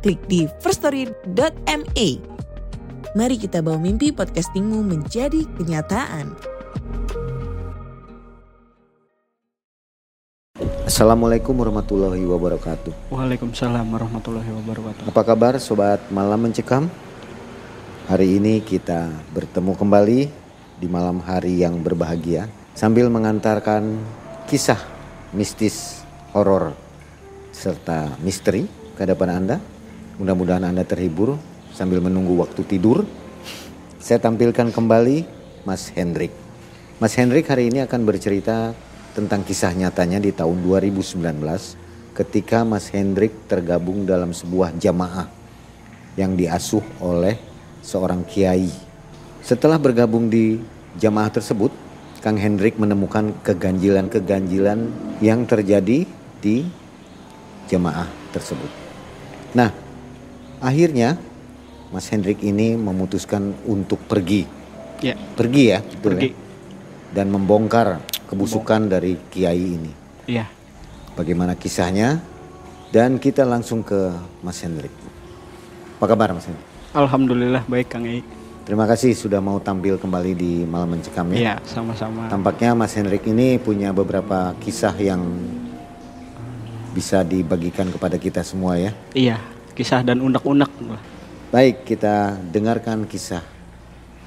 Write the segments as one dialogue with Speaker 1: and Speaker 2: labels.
Speaker 1: klik di firststory.me. Mari kita bawa mimpi podcastingmu menjadi kenyataan.
Speaker 2: Assalamualaikum warahmatullahi wabarakatuh.
Speaker 3: Waalaikumsalam warahmatullahi wabarakatuh.
Speaker 2: Apa kabar sobat malam mencekam? Hari ini kita bertemu kembali di malam hari yang berbahagia sambil mengantarkan kisah mistis, horor serta misteri ke hadapan Anda. Mudah-mudahan Anda terhibur sambil menunggu waktu tidur. Saya tampilkan kembali Mas Hendrik. Mas Hendrik hari ini akan bercerita tentang kisah nyatanya di tahun 2019 ketika Mas Hendrik tergabung dalam sebuah jamaah yang diasuh oleh seorang kiai. Setelah bergabung di jamaah tersebut, Kang Hendrik menemukan keganjilan-keganjilan yang terjadi di jamaah tersebut. Nah, akhirnya Mas Hendrik ini memutuskan untuk pergi.
Speaker 3: Ya,
Speaker 2: Pergi ya, betul
Speaker 3: pergi.
Speaker 2: ya? Dan membongkar kebusukan dari kiai ini.
Speaker 3: Iya.
Speaker 2: Bagaimana kisahnya? Dan kita langsung ke Mas Hendrik. Apa kabar Mas Hendrik?
Speaker 3: Alhamdulillah baik Kang Ei.
Speaker 2: Terima kasih sudah mau tampil kembali di Malam Mencekam ya.
Speaker 3: Iya, sama-sama.
Speaker 2: Tampaknya Mas Hendrik ini punya beberapa kisah yang bisa dibagikan kepada kita semua ya.
Speaker 3: Iya, kisah dan unek-unek.
Speaker 2: Baik, kita dengarkan kisah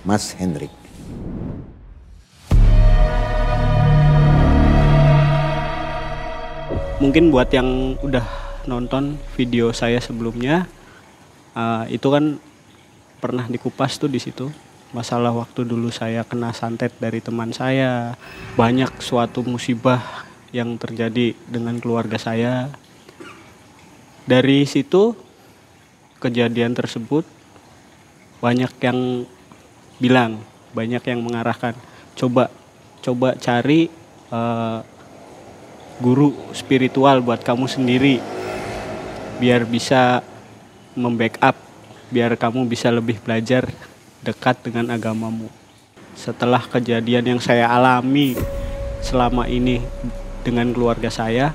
Speaker 2: Mas Hendrik.
Speaker 3: Mungkin buat yang udah nonton video saya sebelumnya, eh, itu kan pernah dikupas tuh di situ. Masalah waktu dulu saya kena santet dari teman saya, banyak suatu musibah yang terjadi dengan keluarga saya. Dari situ kejadian tersebut banyak yang bilang, banyak yang mengarahkan, coba coba cari eh, guru spiritual buat kamu sendiri biar bisa membackup biar kamu bisa lebih belajar dekat dengan agamamu. Setelah kejadian yang saya alami selama ini dengan keluarga saya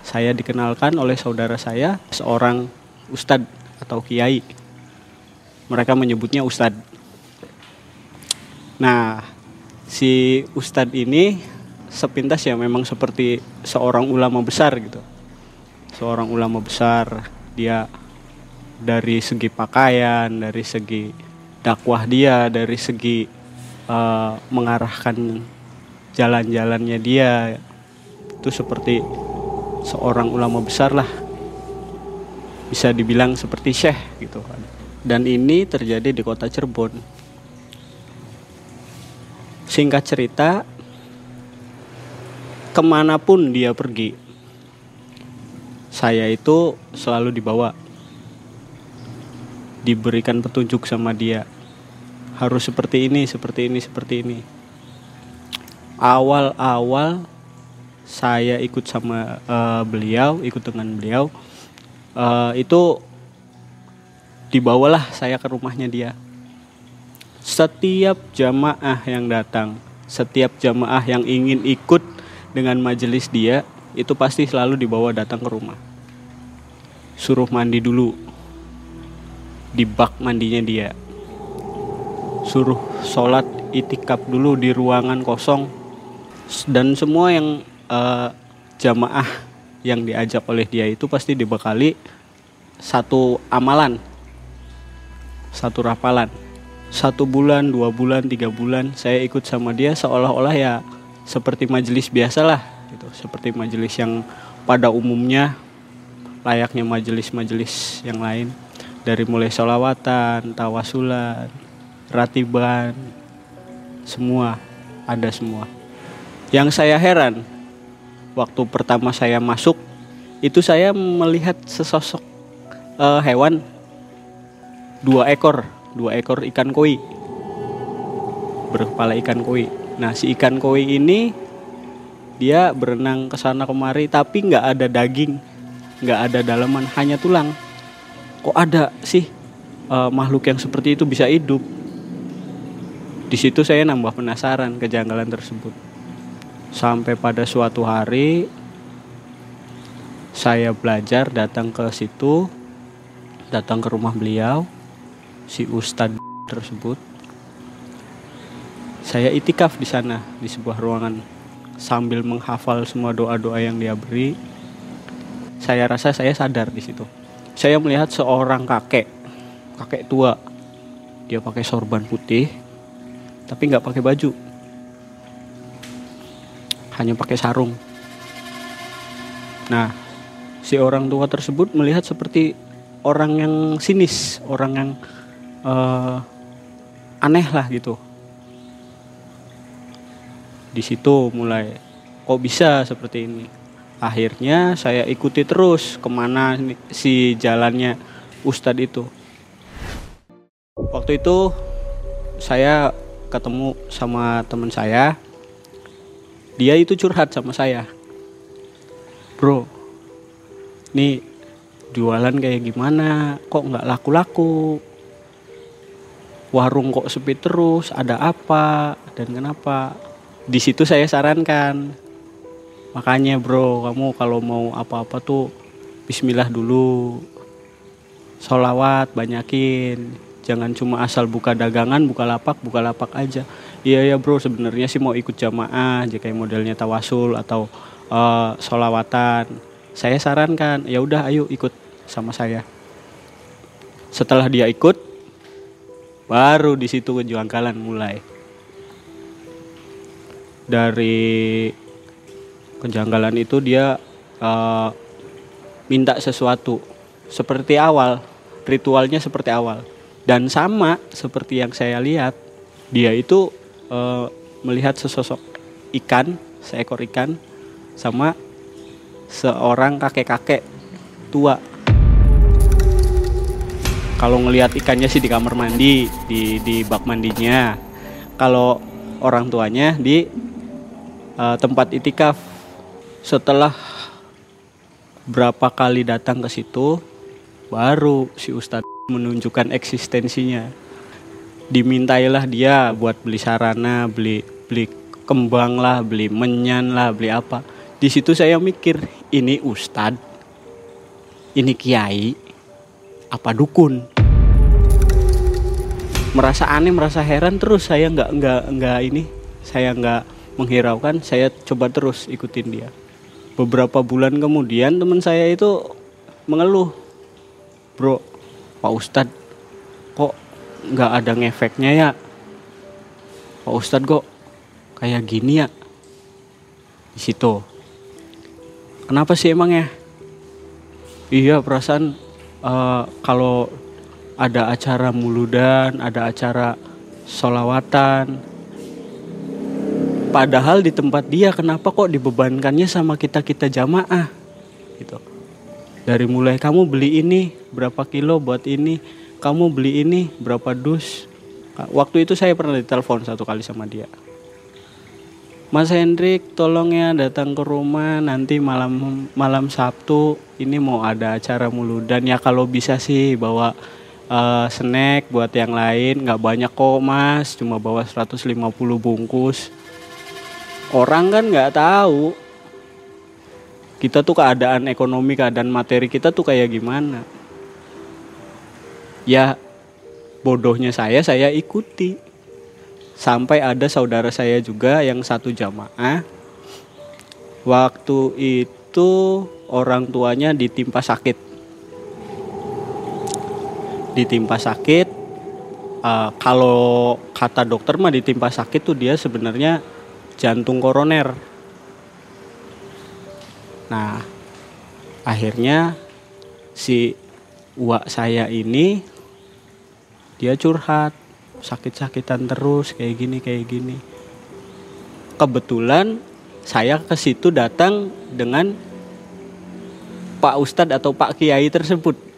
Speaker 3: saya dikenalkan oleh saudara saya seorang ustadz atau kiai mereka menyebutnya ustadz nah si ustadz ini sepintas ya memang seperti seorang ulama besar gitu. Seorang ulama besar, dia dari segi pakaian, dari segi dakwah dia, dari segi eh, mengarahkan jalan-jalannya dia itu seperti seorang ulama besar lah. Bisa dibilang seperti syekh gitu kan. Dan ini terjadi di kota Cirebon. Singkat cerita, ke mana pun dia pergi, saya itu selalu dibawa, diberikan petunjuk sama dia. Harus seperti ini, seperti ini, seperti ini. Awal-awal saya ikut sama eh, beliau, ikut dengan beliau, eh, itu dibawalah saya ke rumahnya dia. Setiap jamaah yang datang, setiap jamaah yang ingin ikut dengan majelis dia itu pasti selalu dibawa datang ke rumah. Suruh mandi dulu di bak mandinya dia. Suruh sholat itikaf dulu di ruangan kosong dan semua yang eh, jamaah yang diajak oleh dia itu pasti dibekali satu amalan, satu rapalan. Satu bulan, dua bulan, tiga bulan saya ikut sama dia seolah-olah ya seperti majelis biasa lah gitu seperti majelis yang pada umumnya layaknya majelis-majelis yang lain dari mulai sholawatan, tawasulan, ratiban, semua ada semua. Yang saya heran waktu pertama saya masuk itu saya melihat sesosok eh, hewan dua ekor, dua ekor ikan koi berkepala ikan koi. Nah si ikan koi ini dia berenang ke sana kemari tapi nggak ada daging, nggak ada dalaman, hanya tulang. Kok ada sih uh, makhluk yang seperti itu bisa hidup? Di situ saya nambah penasaran kejanggalan tersebut. Sampai pada suatu hari saya belajar datang ke situ, datang ke rumah beliau, si ustadz tersebut saya itikaf di sana di sebuah ruangan sambil menghafal semua doa-doa yang dia beri. Saya rasa saya sadar di situ. Saya melihat seorang kakek, kakek tua. Dia pakai sorban putih, tapi nggak pakai baju. Hanya pakai sarung. Nah, si orang tua tersebut melihat seperti orang yang sinis, orang yang uh, aneh lah gitu. Di situ mulai kok bisa seperti ini? Akhirnya saya ikuti terus ke mana si jalannya Ustadz itu. Waktu itu saya ketemu sama teman saya dia itu curhat sama saya. Bro nih jualan kayak gimana? Kok nggak laku-laku? Warung kok sepi terus? Ada apa? Dan kenapa? Di situ saya sarankan. Makanya bro kamu kalau mau apa-apa tuh Bismillah dulu. Solawat banyakin jangan cuma asal buka dagangan buka lapak buka lapak aja. Iya ya bro sebenarnya sih mau ikut jamaah kayak modelnya tawasul atau uh, solawatan saya sarankan ya udah ayo ikut sama saya. Setelah dia ikut baru di situ kejanggalan mulai. Dari kejanggalan itu dia uh, minta sesuatu. Seperti awal ritualnya seperti awal dan sama seperti yang saya lihat dia itu uh, melihat sesosok ikan seekor ikan sama seorang kakek-kakek tua. Kalau ngelihat ikannya sih di kamar mandi di di bak mandinya. Kalau orang tuanya di uh, tempat itikaf. Setelah berapa kali datang ke situ baru si ustadz menunjukkan eksistensinya. Dimintailah dia buat beli sarana beli beli kembang lah beli menyan lah beli apa. Di situ saya mikir ini ustadz ini kiai apa dukun? Merasa aneh merasa heran terus. Saya nggak nggak nggak ini saya nggak menghiraukan. Saya coba terus ikutin dia. Beberapa bulan kemudian teman saya itu mengeluh bro pak ustadz kok nggak ada ngefeknya ya? Pak ustadz kok kayak gini ya? Di situ. Kenapa sih emang ya? Iya perasaan uh, kalau ada acara muludan ada acara solawatan Padahal di tempat dia kenapa kok dibebankannya sama kita-kita jamaah? Gitu. Dari mulai kamu beli ini berapa kilo buat ini, kamu beli ini berapa dus. Waktu itu saya pernah ditelepon satu kali sama dia. Mas Hendrik, tolong ya datang ke rumah nanti malam malam Sabtu ini mau ada acara muludan ya kalau bisa sih bawa uh, snack buat yang lain. Nggak banyak kok mas. Cuma bawa 150 bungkus. Orang kan nggak tahu kita tuh keadaan ekonomi keadaan materi kita tuh kayak gimana? Ya bodohnya saya saya ikuti. Sampai ada saudara saya juga yang satu jamaah. Waktu itu orang tuanya ditimpa sakit. Ditimpa sakit uh, kalau kata dokter mah ditimpa sakit tuh dia sebenarnya jantung koroner. Nah, akhirnya si uak saya ini dia curhat sakit-sakitan terus kayak gini kayak gini. Kebetulan saya ke situ datang dengan Pak Ustadz atau Pak Kiai tersebut.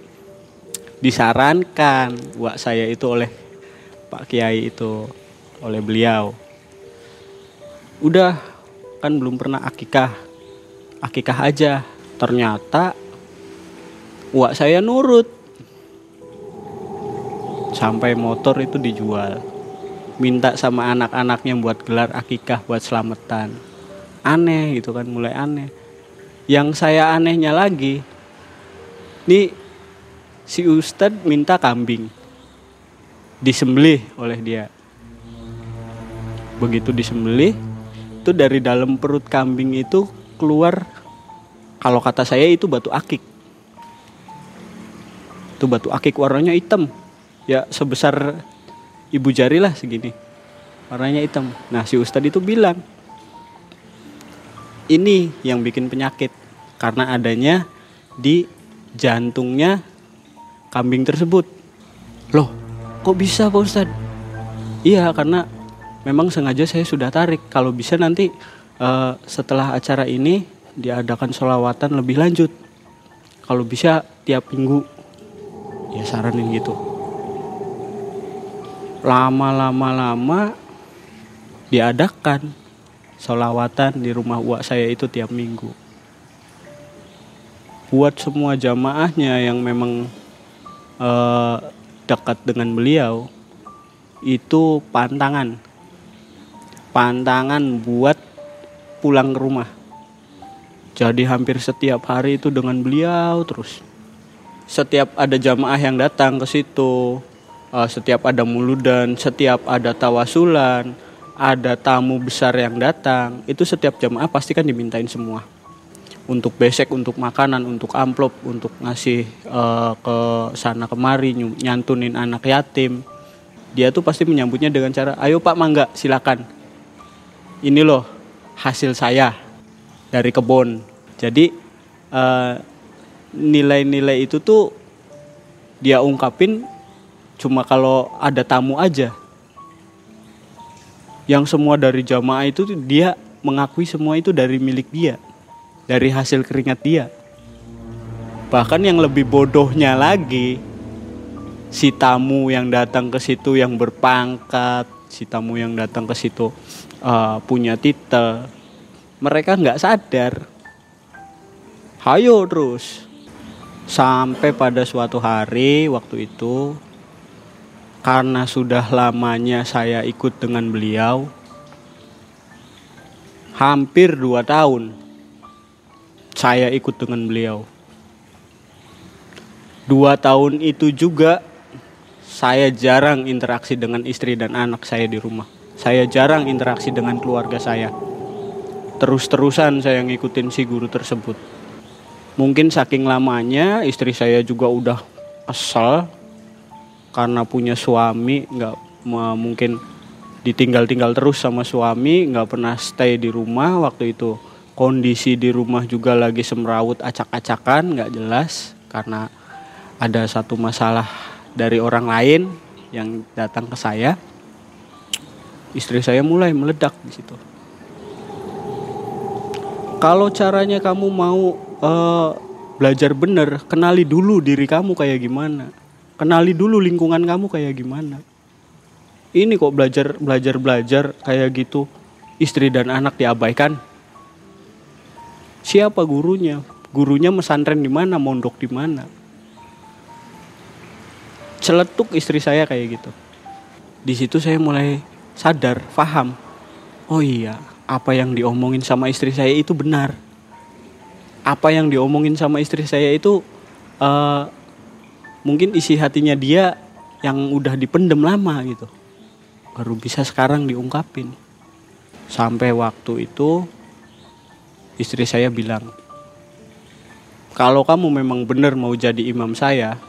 Speaker 3: disarankan buat saya itu oleh Pak Kiai itu oleh beliau udah kan belum pernah akikah akikah aja. Ternyata wak saya nurut. Sampai motor itu dijual. Minta sama anak-anaknya buat gelar akikah buat selamatan. Aneh gitu kan mulai aneh. Yang saya anehnya lagi nih si Ustadz minta kambing. Disembelih oleh dia. Begitu disembelih itu dari dalam perut kambing itu keluar kalau kata saya itu batu akik. Itu batu akik warnanya hitam. Ya sebesar ibu jari lah segini. Warnanya hitam. Nah si ustadz itu bilang ini yang bikin penyakit karena adanya di jantungnya kambing tersebut. Loh kok bisa pak ustadz? Iya karena memang sengaja saya sudah tarik. Kalau bisa nanti uh, setelah acara ini diadakan sholawatan lebih lanjut. Kalau bisa tiap minggu. Ya saranin gitu. Lama-lama lama diadakan sholawatan di rumah uak saya itu tiap minggu. Buat semua jamaahnya yang memang uh, dekat dengan beliau itu pantangan. Pantangan buat pulang ke rumah. Jadi hampir setiap hari itu dengan beliau terus. Setiap ada jamaah yang datang ke situ, uh, setiap ada muludan, setiap ada tawasulan, ada tamu besar yang datang, itu setiap jamaah pasti kan dimintain semua. Untuk besek, untuk makanan, untuk amplop, untuk ngasih uh, ke sana kemari, nyantunin anak yatim. Dia tuh pasti menyambutnya dengan cara, ayo pak mangga silakan ini loh hasil saya dari kebun. Jadi eh, nilai-nilai itu tuh dia ungkapin cuma kalau ada tamu aja. Yang semua dari jamaah itu dia mengakui semua itu dari milik dia, dari hasil keringat dia. Bahkan yang lebih bodohnya lagi, si tamu yang datang ke situ yang berpangkat, si tamu yang datang ke situ uh, punya titel. Mereka nggak sadar. Hayo terus. Sampai pada suatu hari waktu itu karena sudah lamanya saya ikut dengan beliau hampir dua tahun saya ikut dengan beliau. Dua tahun itu juga saya jarang interaksi dengan istri dan anak saya di rumah. Saya jarang interaksi dengan keluarga saya. Terus-terusan saya ngikutin si guru tersebut. Mungkin saking lamanya istri saya juga udah kesel karena punya suami nggak mungkin ditinggal-tinggal terus sama suami nggak pernah stay di rumah waktu itu kondisi di rumah juga lagi semrawut acak-acakan nggak jelas karena ada satu masalah dari orang lain yang datang ke saya istri saya mulai meledak di situ. Kalau caranya kamu mau uh, belajar bener kenali dulu diri kamu kayak gimana. Kenali dulu lingkungan kamu kayak gimana. Ini kok belajar belajar belajar kayak gitu. Istri dan anak diabaikan. Siapa gurunya? Gurunya mesantren di mana? Mondok di mana? Celetuk istri saya kayak gitu. Di situ saya mulai sadar paham oh iya apa yang diomongin sama istri saya itu benar. Apa yang diomongin sama istri saya itu uh, mungkin isi hatinya dia yang udah dipendem lama gitu. Baru bisa sekarang diungkapin. Sampai waktu itu istri saya bilang kalau kamu memang benar mau jadi imam saya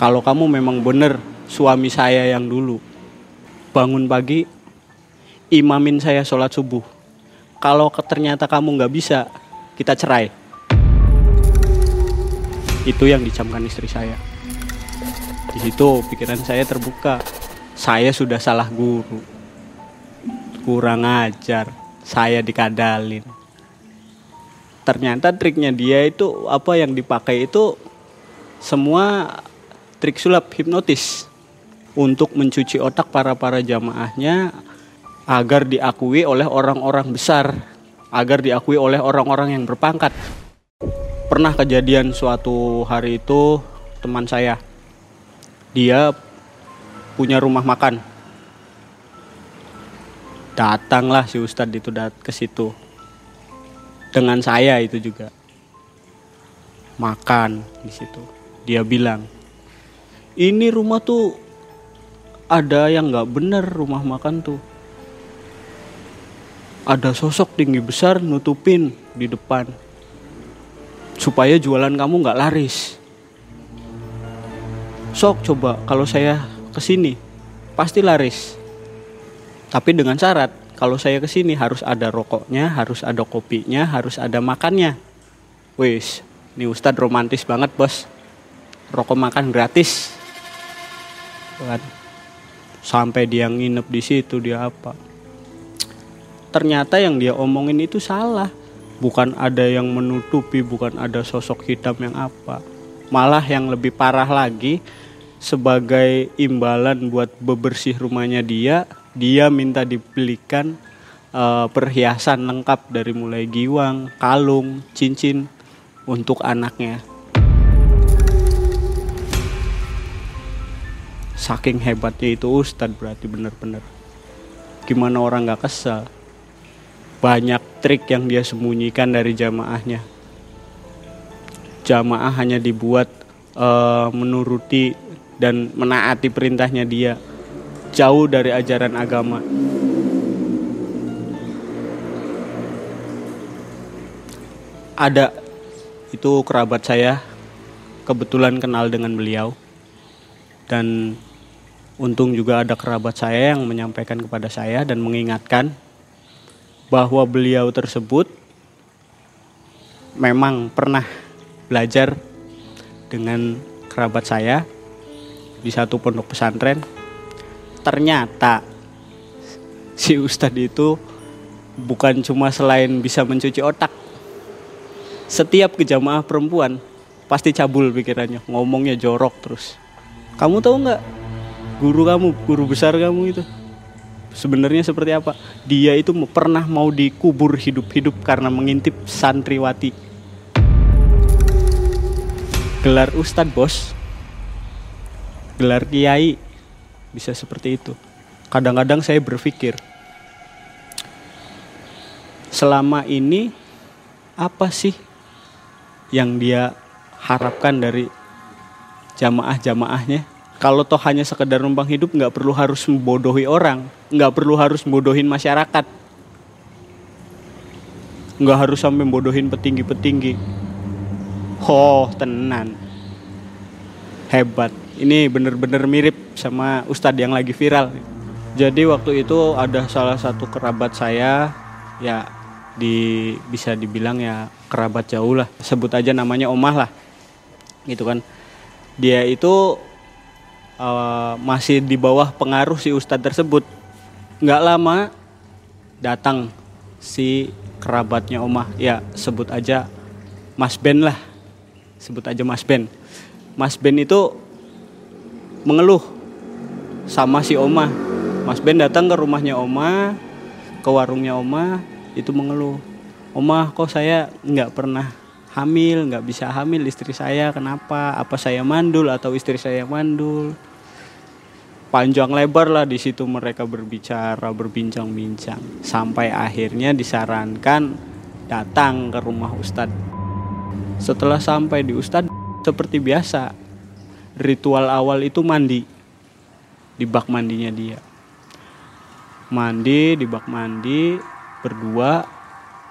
Speaker 3: kalau kamu memang benar suami saya yang dulu bangun pagi imamin saya sholat subuh. Kalau ternyata kamu nggak bisa kita cerai. Itu yang dicamkan istri saya. Di situ pikiran saya terbuka. Saya sudah salah guru. Kurang ajar. Saya dikadalin. Ternyata triknya dia itu apa yang dipakai itu semua trik sulap hipnotis untuk mencuci otak para para jamaahnya agar diakui oleh orang-orang besar, agar diakui oleh orang-orang yang berpangkat. Pernah kejadian suatu hari itu teman saya, dia punya rumah makan. Datanglah si Ustadz itu dat ke situ dengan saya itu juga makan di situ. Dia bilang, ini rumah tuh ada yang nggak bener rumah makan tuh. Ada sosok tinggi besar nutupin di depan supaya jualan kamu nggak laris. Sok coba kalau saya ke sini pasti laris. Tapi dengan syarat kalau saya ke sini harus ada rokoknya, harus ada kopinya, harus ada makannya. Wis, ini Ustadz romantis banget bos. Rokok makan gratis. Kan? Sampai dia nginep di situ dia apa? Ternyata yang dia omongin itu salah. Bukan ada yang menutupi, bukan ada sosok hitam yang apa. Malah yang lebih parah lagi, sebagai imbalan buat bebersih rumahnya dia, dia minta dibelikan uh, perhiasan lengkap dari mulai giwang, kalung, cincin untuk anaknya. Saking hebatnya itu Ustadz berarti bener-bener. Gimana orang gak kesel? Banyak trik yang dia sembunyikan dari jamaahnya. Jamaah hanya dibuat uh, menuruti dan menaati perintahnya dia jauh dari ajaran agama. Ada itu kerabat saya kebetulan kenal dengan beliau dan untung juga ada kerabat saya yang menyampaikan kepada saya dan mengingatkan bahwa beliau tersebut memang pernah belajar dengan kerabat saya di satu pondok pesantren. Ternyata si ustadz itu bukan cuma selain bisa mencuci otak setiap ke jamaah perempuan pasti cabul pikirannya ngomongnya jorok terus. Kamu tahu nggak guru kamu guru besar kamu itu. Sebenarnya seperti apa? Dia itu pernah mau dikubur hidup-hidup karena mengintip santriwati. Gelar ustadz bos. Gelar kiai. Bisa seperti itu. Kadang-kadang saya berpikir selama ini apa sih yang dia harapkan dari jamaah-jamaahnya? Kalau toh hanya sekedar numpang hidup nggak perlu harus membodohi orang, nggak perlu harus bodohin masyarakat, nggak harus sampai bodohin petinggi-petinggi. Oh tenan, hebat. Ini bener-bener mirip sama Ustadz yang lagi viral. Jadi waktu itu ada salah satu kerabat saya ya di bisa dibilang ya kerabat jauh lah. Sebut aja namanya Omah lah. Gitu kan. Dia itu uh, masih di bawah pengaruh si Ustadz tersebut nggak lama datang si kerabatnya Omah ya sebut aja Mas Ben lah sebut aja Mas Ben Mas Ben itu mengeluh sama si Oma. Mas Ben datang ke rumahnya Oma, ke warungnya Oma, itu mengeluh. Oma, kok saya nggak pernah hamil, nggak bisa hamil istri saya, kenapa? Apa saya mandul atau istri saya mandul? Panjang lebar lah di situ mereka berbicara, berbincang-bincang, sampai akhirnya disarankan datang ke rumah Ustadz. Setelah sampai di Ustadz, seperti biasa, ritual awal itu mandi. Di bak mandinya dia. Mandi di bak mandi berdua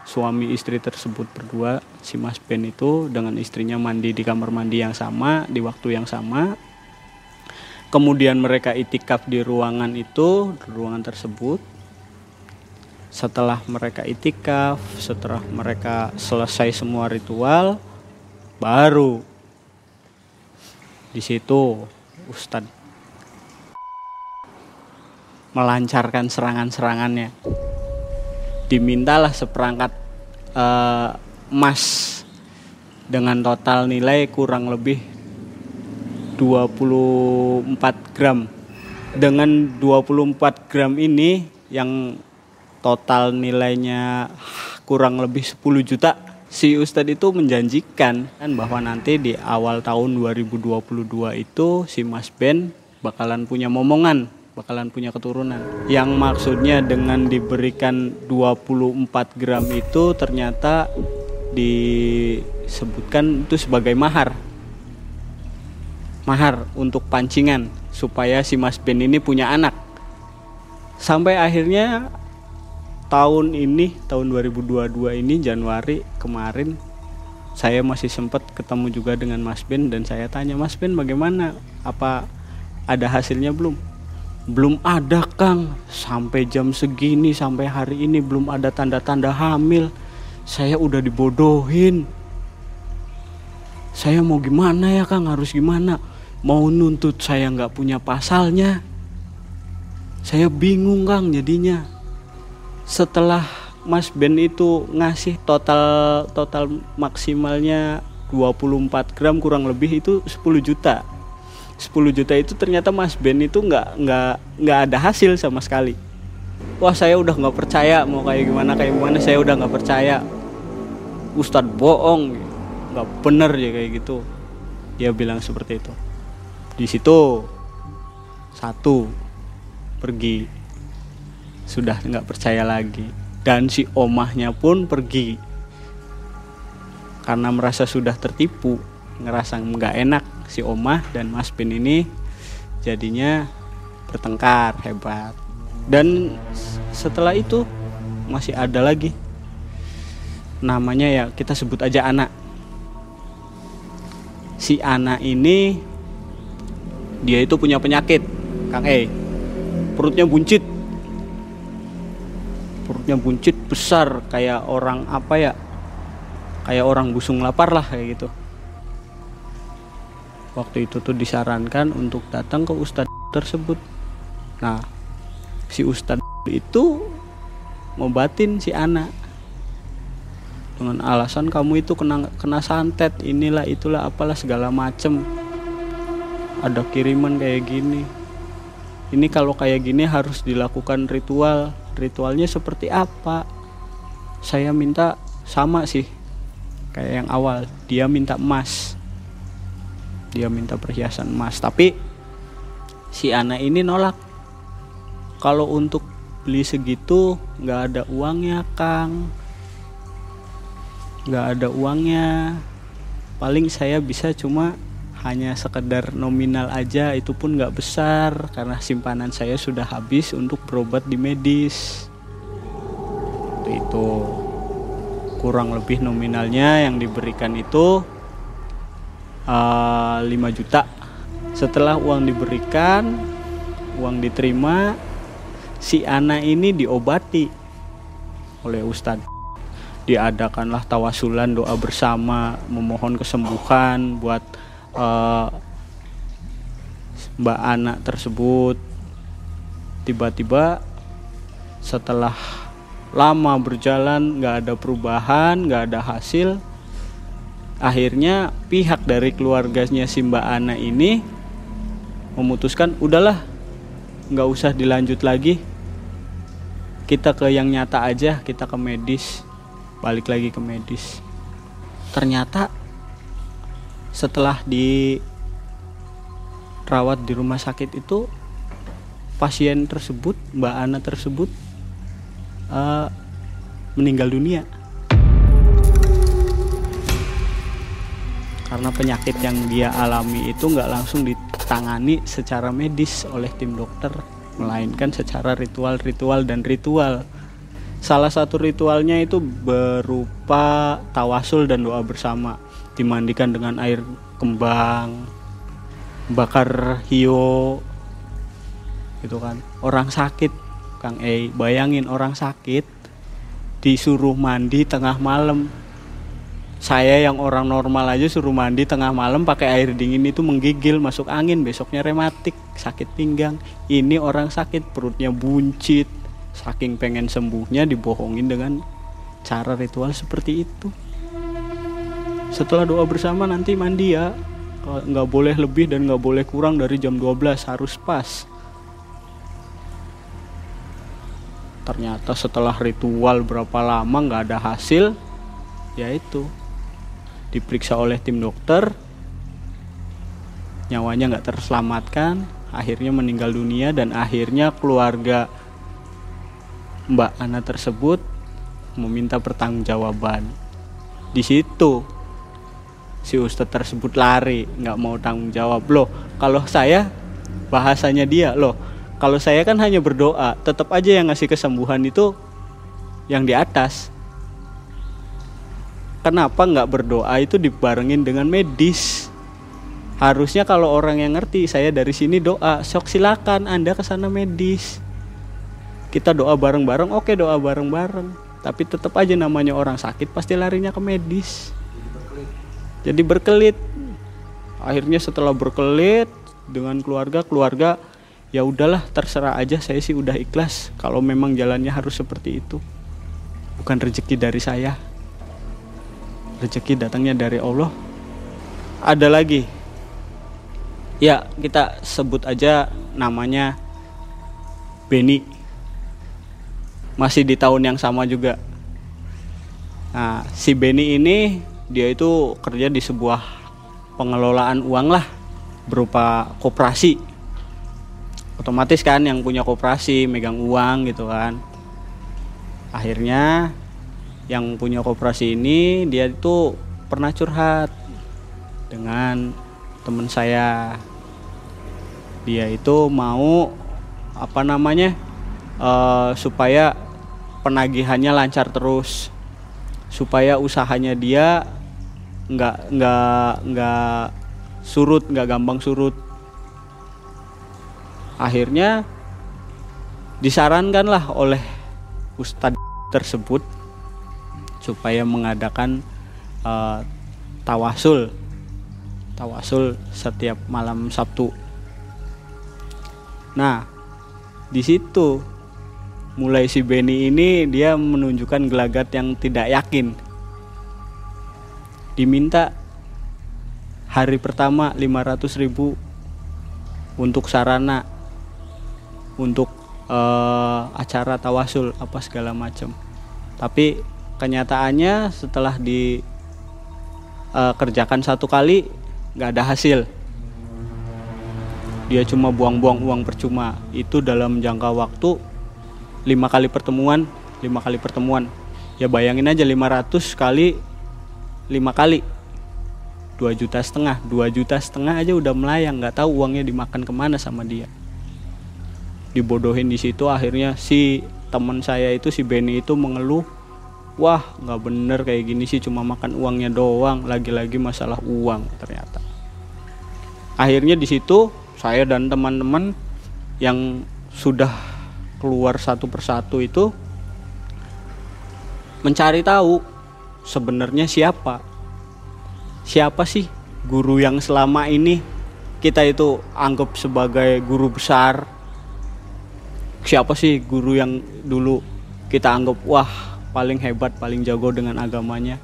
Speaker 3: suami istri tersebut berdua si Mas Ben itu dengan istrinya mandi di kamar mandi yang sama di waktu yang sama kemudian mereka itikaf di ruangan itu ruangan tersebut setelah mereka itikaf setelah mereka selesai semua ritual baru di situ Ustadz melancarkan serangan-serangannya. Dimintalah seperangkat uh, emas dengan total nilai kurang lebih 24 gram. Dengan 24 gram ini yang total nilainya kurang lebih 10 juta. Si Ustadz itu menjanjikan kan bahwa nanti di awal tahun 2022 itu si Mas Ben bakalan punya momongan, bakalan punya keturunan. Yang maksudnya dengan diberikan 24 gram itu ternyata disebutkan itu sebagai mahar. Mahar untuk pancingan supaya si Mas Ben ini punya anak. Sampai akhirnya tahun ini tahun 2022 ini Januari kemarin saya masih sempat ketemu juga dengan Mas Ben dan saya tanya Mas Ben bagaimana? Apa ada hasilnya belum? Belum ada Kang. Sampai jam segini sampai hari ini belum ada tanda-tanda hamil. Saya udah dibodohin. Saya mau gimana ya Kang? Harus gimana mau nuntut saya nggak punya pasalnya? Saya bingung Kang jadinya. Setelah Mas Ben itu ngasih total total maksimalnya 24 gram kurang lebih itu 10 juta. 10 juta itu ternyata Mas Ben itu nggak nggak nggak ada hasil sama sekali. Wah saya udah nggak percaya mau kayak gimana kayak gimana saya udah nggak percaya. Ustadz bohong nggak bener ya kayak gitu. Dia bilang seperti itu di situ satu pergi. Sudah nggak percaya lagi. Dan si omahnya pun pergi. Karena merasa sudah tertipu ngerasa nggak enak si omah dan mas bin ini jadinya bertengkar hebat. Dan setelah itu masih ada lagi. Namanya ya kita sebut aja anak. Si anak ini dia itu punya penyakit Kang E. Perutnya buncit. Perutnya buncit besar kayak orang apa ya? Kayak orang busung lapar lah kayak gitu. Waktu itu tuh disarankan untuk datang ke ustadz tersebut. Nah si ustadz itu ngobatin si anak. Dengan alasan kamu itu kena kena santet inilah itulah apalah segala macem ada kiriman kayak gini. Ini kalau kayak gini harus dilakukan ritual. Ritualnya seperti apa? Saya minta sama sih kayak yang awal. Dia minta emas. Dia minta perhiasan emas. Tapi si anak ini nolak. Kalau untuk beli segitu nggak ada uangnya kang. Nggak ada uangnya. Paling saya bisa cuma hanya sekedar nominal aja itu pun nggak besar karena simpanan saya sudah habis untuk berobat di medis. Itu kurang lebih nominalnya yang diberikan itu uh, eh, 5 juta. Setelah uang diberikan uang diterima si anak ini diobati oleh ustadz. Diadakanlah tawasulan doa bersama memohon kesembuhan buat uh, Mbak anak tersebut tiba-tiba setelah lama berjalan nggak ada perubahan nggak ada hasil akhirnya pihak dari keluarganya si Mbak Ana ini memutuskan udahlah nggak usah dilanjut lagi. Kita ke yang nyata aja kita ke medis balik lagi ke medis. Ternyata setelah dirawat di rumah sakit itu pasien tersebut Mbak Ana tersebut uh, meninggal dunia. Karena penyakit yang dia alami itu nggak langsung ditangani secara medis oleh tim dokter melainkan secara ritual-ritual dan ritual. Salah satu ritualnya itu berupa tawasul dan doa bersama dimandikan dengan air kembang bakar hio gitu kan. Orang sakit Kang E bayangin orang sakit disuruh mandi tengah malam. Saya yang orang normal aja suruh mandi tengah malam pakai air dingin itu menggigil masuk angin besoknya rematik sakit pinggang. Ini orang sakit perutnya buncit. Saking pengen sembuhnya dibohongin dengan cara ritual seperti itu setelah doa bersama nanti mandi ya. Nggak boleh lebih dan nggak boleh kurang dari jam 12 harus pas. Ternyata setelah ritual berapa lama nggak ada hasil ya itu. Diperiksa oleh tim dokter. Nyawanya nggak terselamatkan. Akhirnya meninggal dunia dan akhirnya keluarga Mbak Ana tersebut meminta pertanggungjawaban. Di situ si ustadz tersebut lari nggak mau tanggung jawab loh kalau saya bahasanya dia loh kalau saya kan hanya berdoa, tetap aja yang ngasih kesembuhan itu yang di atas. Kenapa nggak berdoa itu dibarengin dengan medis? Harusnya kalau orang yang ngerti, saya dari sini doa, sok silakan Anda ke sana medis. Kita doa bareng-bareng, oke doa bareng-bareng. Tapi tetap aja namanya orang sakit pasti larinya ke medis. Jadi berkelit. Akhirnya setelah berkelit dengan keluarga, keluarga ya udahlah terserah aja saya sih udah ikhlas kalau memang jalannya harus seperti itu. Bukan rezeki dari saya. Rezeki datangnya dari Allah. Ada lagi? Ya kita sebut aja namanya Beni masih di tahun yang sama juga. Nah si Beni ini dia itu kerja di sebuah pengelolaan uang lah berupa koperasi. Otomatis kan yang punya koperasi megang uang gitu kan. Akhirnya yang punya koperasi ini dia itu pernah curhat dengan teman saya. Dia itu mau apa namanya uh, supaya penagihannya lancar terus supaya usahanya dia nggak nggak nggak surut nggak gampang surut akhirnya disarankanlah oleh ustadz tersebut supaya mengadakan uh, tawasul tawasul setiap malam Sabtu. Nah, di situ mulai si Benny ini dia menunjukkan gelagat yang tidak yakin. Diminta hari pertama 500 ribu untuk sarana untuk uh, acara tawasul apa segala macam. Tapi kenyataannya setelah dikerjakan eh, uh, satu kali nggak ada hasil. Dia cuma buang-buang uang percuma. Itu dalam jangka waktu lima kali pertemuan lima kali pertemuan. Ya bayangin aja 500 kali lima kali. Dua juta setengah. Dua juta setengah aja udah melayang. Nggak tahu uangnya dimakan ke mana sama dia. Dibodohin di situ akhirnya si teman saya itu si Benny itu mengeluh wah nggak bener kayak gini sih cuma makan uangnya doang. Lagi-lagi masalah uang ternyata. Akhirnya di situ saya dan teman-teman yang sudah keluar satu persatu itu mencari tahu sebenarnya siapa? Siapa sih guru yang selama ini kita itu anggap sebagai guru besar? Siapa sih guru yang dulu kita anggap wah paling hebat paling jago dengan agamanya?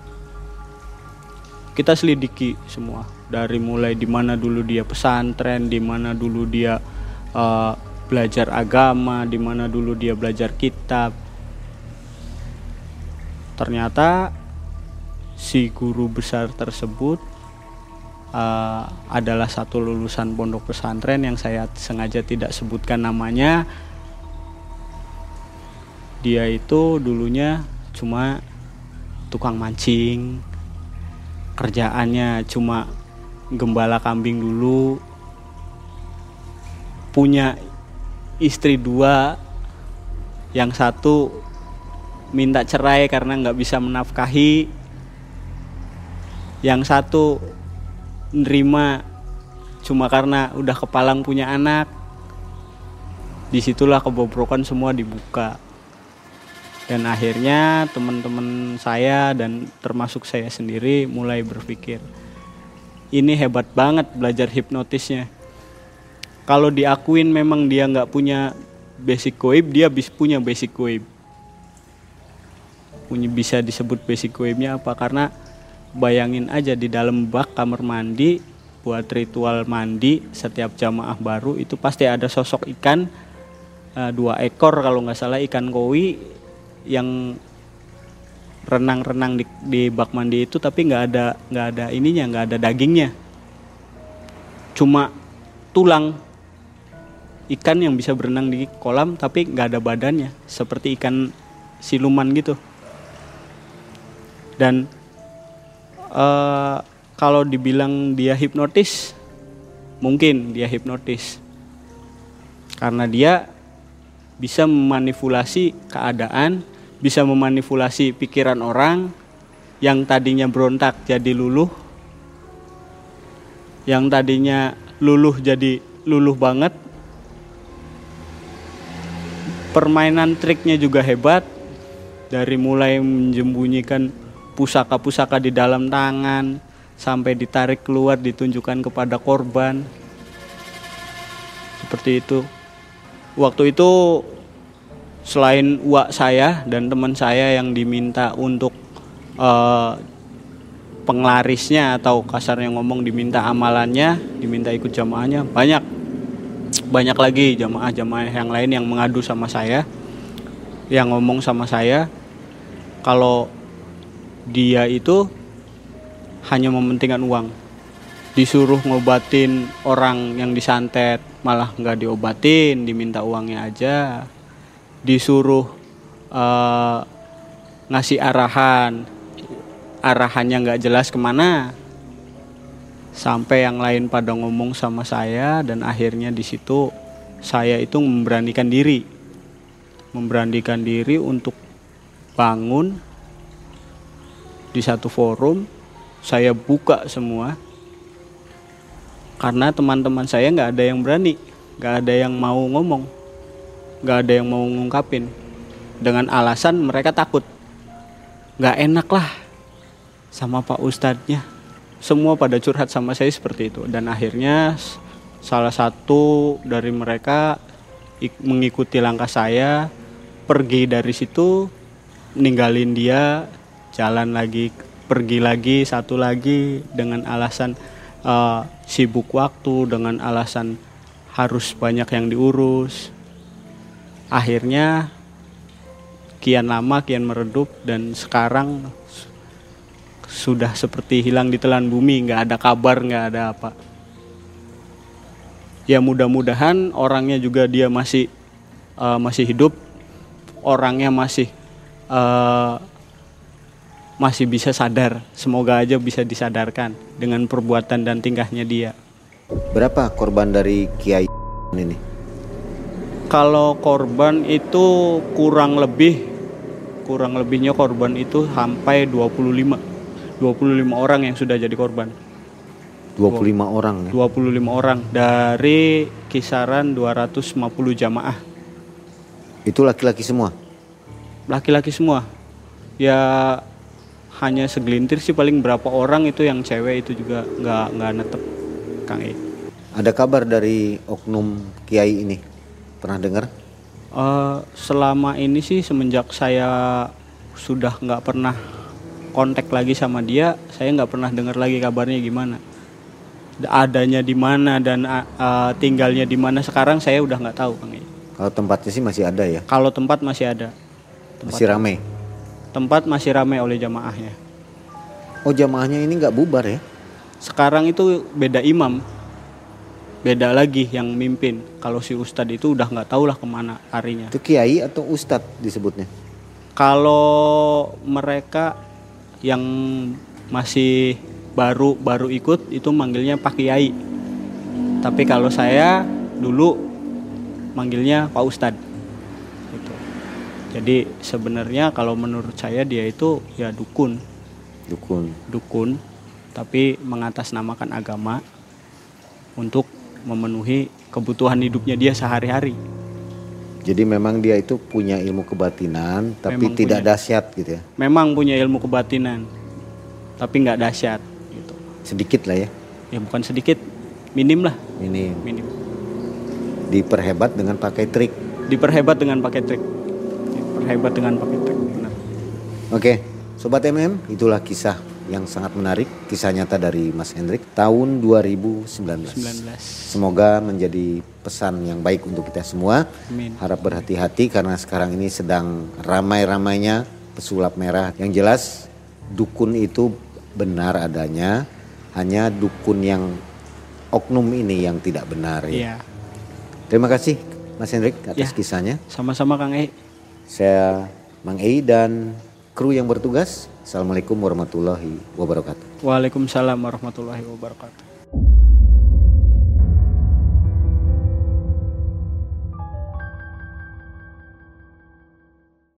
Speaker 3: Kita selidiki semua dari mulai di mana dulu dia pesantren di mana dulu dia uh, belajar agama di mana dulu dia belajar kitab. Ternyata si guru besar tersebut uh, adalah satu lulusan pondok pesantren yang saya sengaja tidak sebutkan namanya. Dia itu dulunya cuma tukang mancing kerjaannya cuma gembala kambing dulu punya istri dua yang satu minta cerai karena nggak bisa menafkahi yang satu nerima cuma karena udah kepalang punya anak. Di situlah kebobrokan semua dibuka. Dan akhirnya teman-teman saya dan termasuk saya sendiri mulai berpikir ini hebat banget belajar hipnotisnya. Kalau diakuin memang dia nggak punya basic goib dia bisa punya basic goib punya bisa disebut basic goibnya apa? Karena bayangin aja di dalam bak kamar mandi buat ritual mandi setiap jamaah baru itu pasti ada sosok ikan eh, dua ekor kalau nggak salah ikan koi yang renang-renang di, di bak mandi itu tapi nggak ada nggak ada ininya nggak ada dagingnya. Cuma tulang ikan yang bisa berenang di kolam tapi nggak ada badannya seperti ikan siluman gitu. Dan eh, kalau dibilang dia hipnotis mungkin dia hipnotis. Karena dia bisa memanipulasi keadaan bisa memanipulasi pikiran orang yang tadinya berontak jadi luluh yang tadinya luluh jadi luluh banget. Permainan triknya juga hebat dari mulai menjembunyikan pusaka-pusaka di dalam tangan sampai ditarik keluar ditunjukkan kepada korban. Seperti itu. Waktu itu selain uak saya dan teman saya yang diminta untuk eh, penglarisnya atau kasarnya ngomong diminta amalannya diminta ikut jamaahnya banyak. Banyak lagi jamaah-jamaah yang lain yang mengadu sama saya yang ngomong sama saya. Kalau dia itu hanya mementingkan uang. Disuruh ngobatin orang yang disantet malah nggak diobatin diminta uangnya aja. Disuruh eh, ngasih arahan. Arahannya nggak jelas ke mana. Sampai yang lain pada ngomong sama saya dan akhirnya di situ saya itu memberanikan diri. Memberanikan diri untuk bangun di satu forum saya buka semua. Karena teman-teman saya nggak ada yang berani nggak ada yang mau ngomong nggak ada yang mau ngungkapin. Dengan alasan mereka takut. Nggak enak lah sama pak ustadznya. Semua pada curhat sama saya seperti itu. Dan akhirnya salah satu dari mereka ik- mengikuti langkah saya pergi dari situ ninggalin dia jalan lagi pergi lagi satu lagi dengan alasan eh, sibuk waktu dengan alasan harus banyak yang diurus. Akhirnya kian lama kian meredup dan sekarang sudah seperti hilang di telan bumi nggak ada kabar nggak ada apa. Ya mudah-mudahan orangnya juga dia masih eh, masih hidup orangnya masih eh, masih bisa sadar semoga aja bisa disadarkan dengan perbuatan dan tingkahnya dia
Speaker 2: Berapa korban dari Kiai ini?
Speaker 3: Kalau korban itu kurang lebih kurang lebihnya korban itu sampai 25 25 orang yang sudah jadi korban.
Speaker 2: 25 orang ya.
Speaker 3: 25 orang dari kisaran 250 jamaah.
Speaker 2: Itu laki-laki semua.
Speaker 3: Laki-laki semua. Ya hanya segelintir sih paling berapa orang itu yang cewek itu juga nggak nggak netep Kang E.
Speaker 2: Ada kabar dari oknum Kiai ini? Pernah dengar?
Speaker 3: Eh, selama ini sih semenjak saya sudah nggak pernah kontak lagi sama dia, saya nggak pernah dengar lagi kabarnya gimana. Da- Adanya di mana dan ah, tinggalnya di mana sekarang saya udah nggak tahu Kang. E.
Speaker 2: Kalau tempatnya sih masih ada ya.
Speaker 3: Kalau tempat masih ada,
Speaker 2: Masih ramai.
Speaker 3: Tempat masih ramai oleh jamaahnya.
Speaker 2: Oh jamaahnya ini nggak bubar ya?
Speaker 3: Sekarang itu beda imam, beda lagi yang mimpin. Kalau si ustadz itu udah nggak tahu lah ke mana harinya.
Speaker 2: Itu Kiai atau Ustadz disebutnya?
Speaker 3: Kalau mereka yang masih baru baru ikut itu manggilnya Pak Kiai. Tapi kalau saya dulu manggilnya Pak Ustadz. Jadi sebenarnya kalau menurut saya dia itu ya dukun,
Speaker 2: Dukun.
Speaker 3: dukun, tapi mengatasnamakan agama untuk memenuhi kebutuhan hidupnya dia sehari-hari.
Speaker 2: Jadi memang dia itu punya ilmu kebatinan, tapi
Speaker 3: Memang
Speaker 2: tidak
Speaker 3: punya.
Speaker 2: dahsyat gitu ya.
Speaker 3: Memang punya ilmu kebatinan, tapi nggak dahsyat. Gitu.
Speaker 2: Sedikit lah ya.
Speaker 3: ya bukan sedikit minim lah
Speaker 2: Ini
Speaker 3: minim
Speaker 2: diperhebat dengan pakai trik.
Speaker 3: diperhebat dengan pakai trik diperhebat dengan pakai trik benar
Speaker 2: Oke, sobat MM, itulah kisah yang sangat menarik kisah nyata dari Mas Hendrik tahun 2019.
Speaker 3: 19.
Speaker 2: Semoga menjadi pesan yang baik untuk kita semua.
Speaker 3: Amin.
Speaker 2: Harap berhati-hati karena sekarang ini sedang ramai-ramainya pesulap merah. Yang jelas dukun itu benar adanya, hanya dukun yang oknum ini yang tidak benar ya.
Speaker 3: Iya.
Speaker 2: Terima kasih Mas Hendrik atas
Speaker 3: Ya.
Speaker 2: kisahnya.
Speaker 3: Sama-sama Kang E.
Speaker 2: Saya Mang Ei dan kru yang bertugas. Assalamualaikum warahmatullahi wabarakatuh.
Speaker 3: Waalaikumsalam warahmatullahi wabarakatuh.